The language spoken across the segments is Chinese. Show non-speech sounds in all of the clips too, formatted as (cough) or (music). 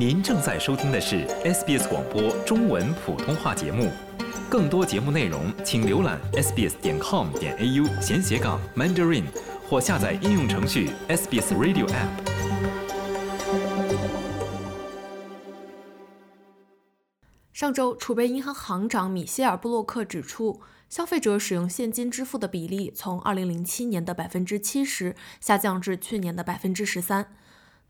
您正在收听的是 SBS 广播中文普通话节目，更多节目内容请浏览 sbs 点 com 点 au 闲斜杠 mandarin 或下载应用程序 SBS Radio App。上周，储备银行行长米歇尔·布洛克指出，消费者使用现金支付的比例从2007年的百分之七十下降至去年的百分之十三。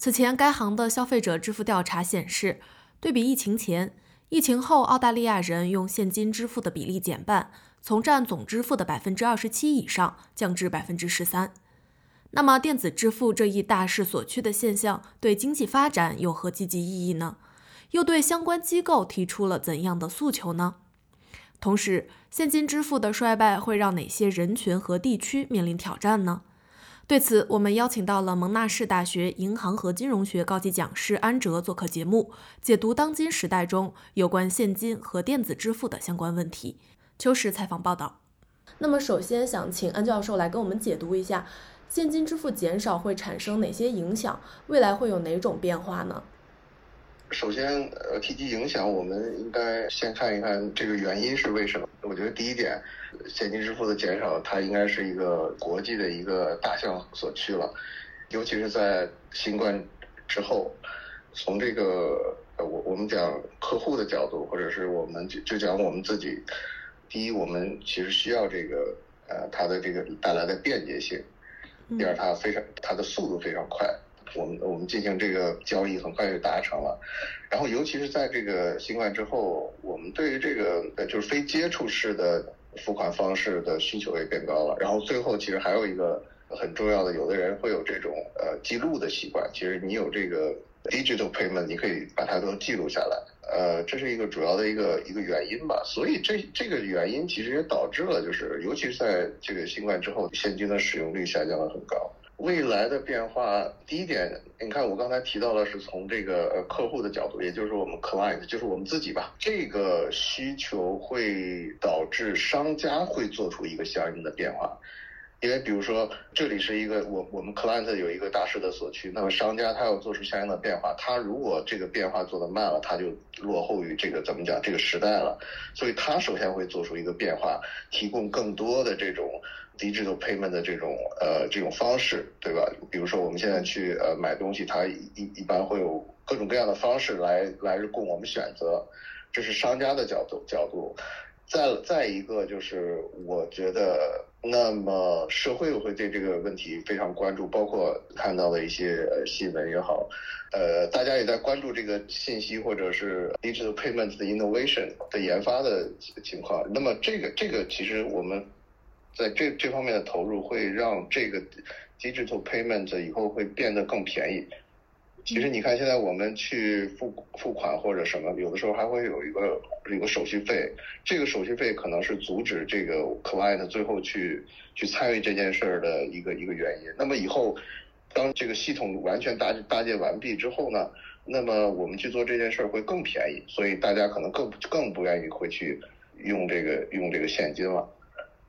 此前，该行的消费者支付调查显示，对比疫情前，疫情后澳大利亚人用现金支付的比例减半，从占总支付的百分之二十七以上降至百分之十三。那么，电子支付这一大势所趋的现象对经济发展有何积极意义呢？又对相关机构提出了怎样的诉求呢？同时，现金支付的衰败会让哪些人群和地区面临挑战呢？对此，我们邀请到了蒙纳士大学银行和金融学高级讲师安哲做客节目，解读当今时代中有关现金和电子支付的相关问题。秋实采访报道。那么，首先想请安教授来跟我们解读一下，现金支付减少会产生哪些影响？未来会有哪种变化呢？首先，呃，提及影响，我们应该先看一看这个原因是为什么。我觉得第一点，现金支付的减少，它应该是一个国际的一个大象所趋了，尤其是在新冠之后，从这个我我们讲客户的角度，或者是我们就就讲我们自己，第一，我们其实需要这个呃它的这个带来的便捷性，第二，它非常它的速度非常快。我们我们进行这个交易很快就达成了，然后尤其是在这个新冠之后，我们对于这个呃就是非接触式的付款方式的需求也变高了。然后最后其实还有一个很重要的，有的人会有这种呃记录的习惯。其实你有这个 digital payment，你可以把它都记录下来。呃，这是一个主要的一个一个原因吧。所以这这个原因其实也导致了，就是尤其是在这个新冠之后，现金的使用率下降的很高。未来的变化，第一点，你看我刚才提到的是从这个客户的角度，也就是我们 client，就是我们自己吧，这个需求会导致商家会做出一个相应的变化，因为比如说这里是一个我我们 client 有一个大势的所趋，那么商家他要做出相应的变化，他如果这个变化做得慢了，他就落后于这个怎么讲这个时代了，所以他首先会做出一个变化，提供更多的这种。digital payment 的这种呃这种方式，对吧？比如说我们现在去呃买东西，它一一般会有各种各样的方式来来供我们选择，这是商家的角度角度。再再一个就是，我觉得那么社会会对这个问题非常关注，包括看到的一些新闻也好，呃，大家也在关注这个信息或者是 digital payments 的 innovation 的研发的情况。那么这个这个其实我们。在这这方面的投入会让这个 digital payments 以后会变得更便宜。其实你看，现在我们去付付款或者什么，有的时候还会有一个有个手续费，这个手续费可能是阻止这个 client 最后去去参与这件事儿的一个一个原因。那么以后当这个系统完全搭搭建完毕之后呢，那么我们去做这件事儿会更便宜，所以大家可能更更不愿意会去用这个用这个现金了。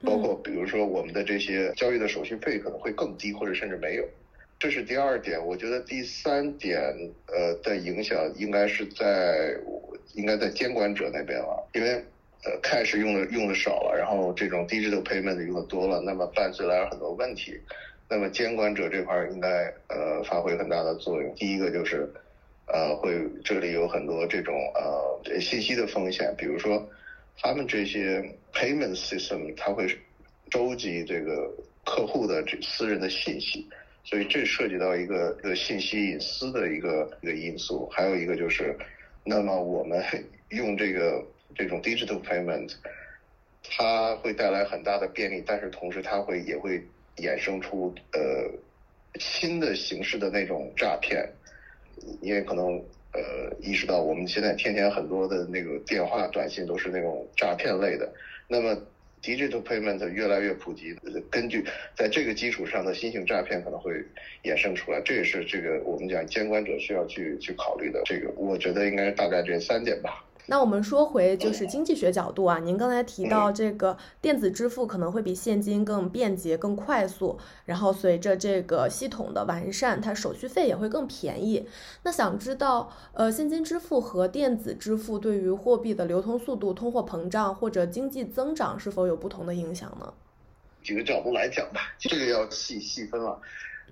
包括比如说我们的这些交易的手续费可能会更低，或者甚至没有，这是第二点。我觉得第三点，呃，的影响应该是在应该在监管者那边了，因为呃，cash 用的用的少了，然后这种 digital payment 用的多了，那么伴随来了很多问题。那么监管者这块应该呃发挥很大的作用。第一个就是呃会这里有很多这种呃信息的风险，比如说。他们这些 payment system，它会收集这个客户的这私人的信息，所以这涉及到一个呃信息隐私的一个一个因素。还有一个就是，那么我们 (laughs) 用这个这种 digital payment，它会带来很大的便利，但是同时它会也会衍生出呃新的形式的那种诈骗，因为可能。呃，意识到我们现在天天很多的那个电话、短信都是那种诈骗类的。那么，digital payment 越来越普及，根据在这个基础上的新型诈骗可能会衍生出来。这也是这个我们讲监管者需要去去考虑的。这个我觉得应该大概这三点吧。那我们说回就是经济学角度啊，您刚才提到这个电子支付可能会比现金更便捷、更快速，然后随着这个系统的完善，它手续费也会更便宜。那想知道，呃，现金支付和电子支付对于货币的流通速度、通货膨胀或者经济增长是否有不同的影响呢？几个角度来讲吧，这个要细细分了。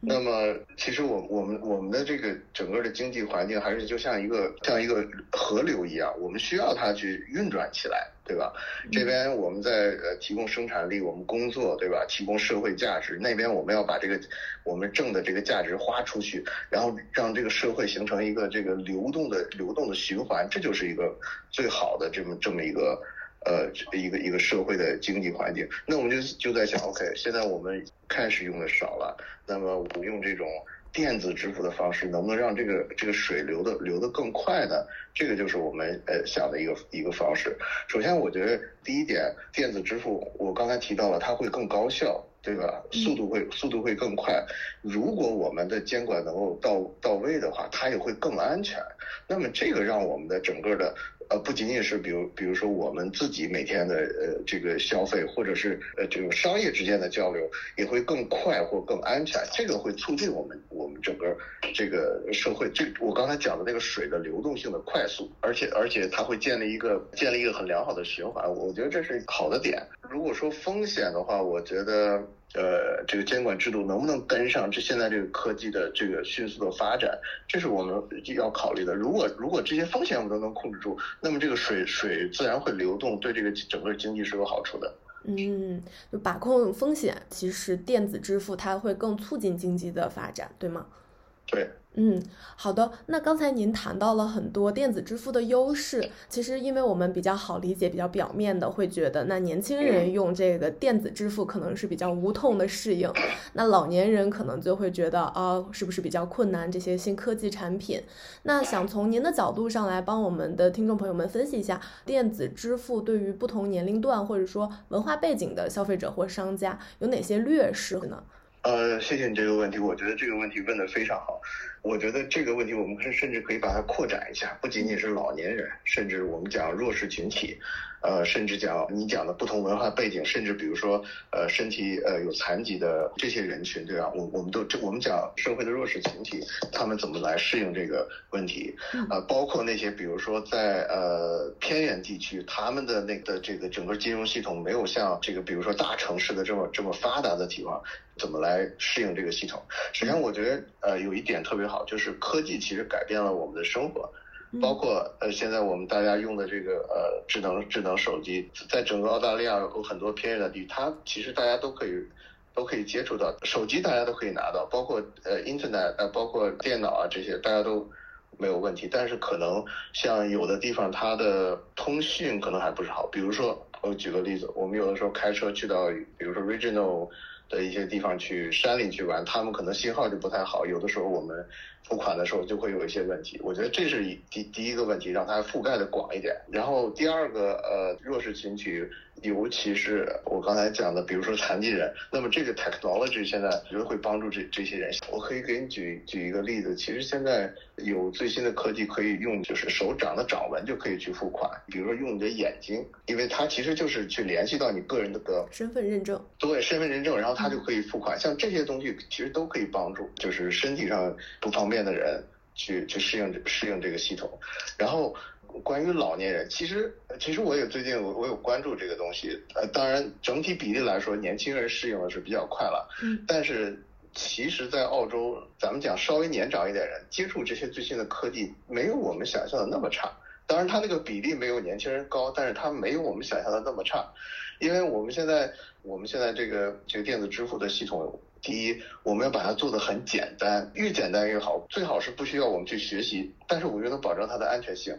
那么，其实我我们我们的这个整个的经济环境还是就像一个像一个河流一样，我们需要它去运转起来，对吧？这边我们在呃提供生产力，我们工作，对吧？提供社会价值，那边我们要把这个我们挣的这个价值花出去，然后让这个社会形成一个这个流动的流动的循环，这就是一个最好的这么这么一个。呃，一个一个社会的经济环境，那我们就就在想，OK，现在我们开始用的少了，那么我们用这种电子支付的方式，能不能让这个这个水流的流得更快呢？这个就是我们呃想的一个一个方式。首先，我觉得第一点，电子支付我刚才提到了，它会更高效，对吧？速度会速度会更快。如果我们的监管能够到到位的话，它也会更安全。那么这个让我们的整个的。呃，不仅仅是比如，比如说我们自己每天的呃这个消费，或者是呃这种商业之间的交流，也会更快或更安全。这个会促进我们我们整个这个社会。这我刚才讲的那个水的流动性的快速，而且而且它会建立一个建立一个很良好的循环。我觉得这是好的点。如果说风险的话，我觉得。呃，这个监管制度能不能跟上这现在这个科技的这个迅速的发展，这是我们要考虑的。如果如果这些风险我们都能控制住，那么这个水水自然会流动，对这个整个经济是有好处的。嗯，就把控风险，其实电子支付它会更促进经济的发展，对吗？对。嗯，好的。那刚才您谈到了很多电子支付的优势，其实因为我们比较好理解、比较表面的，会觉得那年轻人用这个电子支付可能是比较无痛的适应，那老年人可能就会觉得啊，是不是比较困难这些新科技产品？那想从您的角度上来帮我们的听众朋友们分析一下，电子支付对于不同年龄段或者说文化背景的消费者或商家有哪些劣势呢？呃，谢谢你这个问题，我觉得这个问题问得非常好。我觉得这个问题我们是甚至可以把它扩展一下，不仅仅是老年人，甚至我们讲弱势群体。呃，甚至讲你讲的不同文化背景，甚至比如说呃身体呃有残疾的这些人群，对吧？我我们都这我们讲社会的弱势群体，他们怎么来适应这个问题？呃，包括那些比如说在呃偏远地区，他们的那个这个整个金融系统没有像这个比如说大城市的这么这么发达的地方，怎么来适应这个系统？首先，我觉得呃有一点特别好，就是科技其实改变了我们的生活。包括呃，现在我们大家用的这个呃智能智能手机，在整个澳大利亚有很多偏远的地，它其实大家都可以都可以接触到手机，大家都可以拿到，包括呃 Internet 呃，包括电脑啊这些，大家都没有问题。但是可能像有的地方，它的通讯可能还不是好。比如说，我举个例子，我们有的时候开车去到，比如说 Regional 的一些地方去山里去玩，他们可能信号就不太好。有的时候我们。付款的时候就会有一些问题，我觉得这是第第一个问题，让它覆盖的广一点。然后第二个，呃，弱势群体，尤其是我刚才讲的，比如说残疾人，那么这个 technology 现在我觉得会帮助这这些人。我可以给你举举一个例子，其实现在有最新的科技可以用，就是手掌的掌纹就可以去付款，比如说用你的眼睛，因为它其实就是去联系到你个人的个身份认证，对身份认证，然后它就可以付款。像这些东西其实都可以帮助，就是身体上不方便。的人去去适应适应这个系统，然后关于老年人，其实其实我也最近我我有关注这个东西，呃，当然整体比例来说，年轻人适应的是比较快了，嗯，但是其实，在澳洲，咱们讲稍微年长一点人接触这些最新的科技，没有我们想象的那么差。当然，他那个比例没有年轻人高，但是他没有我们想象的那么差，因为我们现在我们现在这个这个电子支付的系统。第一，我们要把它做的很简单，越简单越好，最好是不需要我们去学习，但是我又能保证它的安全性，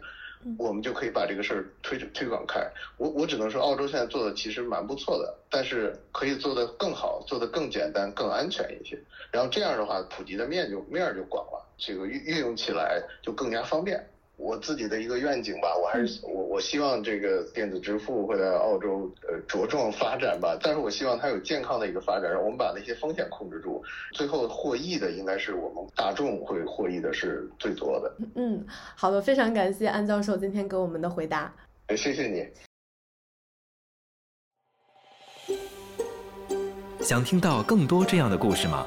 我们就可以把这个事儿推推广开。我我只能说，澳洲现在做的其实蛮不错的，但是可以做得更好，做得更简单、更安全一些。然后这样的话，普及的面就面就广了，这个运运用起来就更加方便。我自己的一个愿景吧，我还是我我希望这个电子支付会在澳洲呃茁壮发展吧，但是我希望它有健康的一个发展，让我们把那些风险控制住，最后获益的应该是我们大众会获益的是最多的。嗯，好的，非常感谢安教授今天给我们的回答。谢谢你。想听到更多这样的故事吗？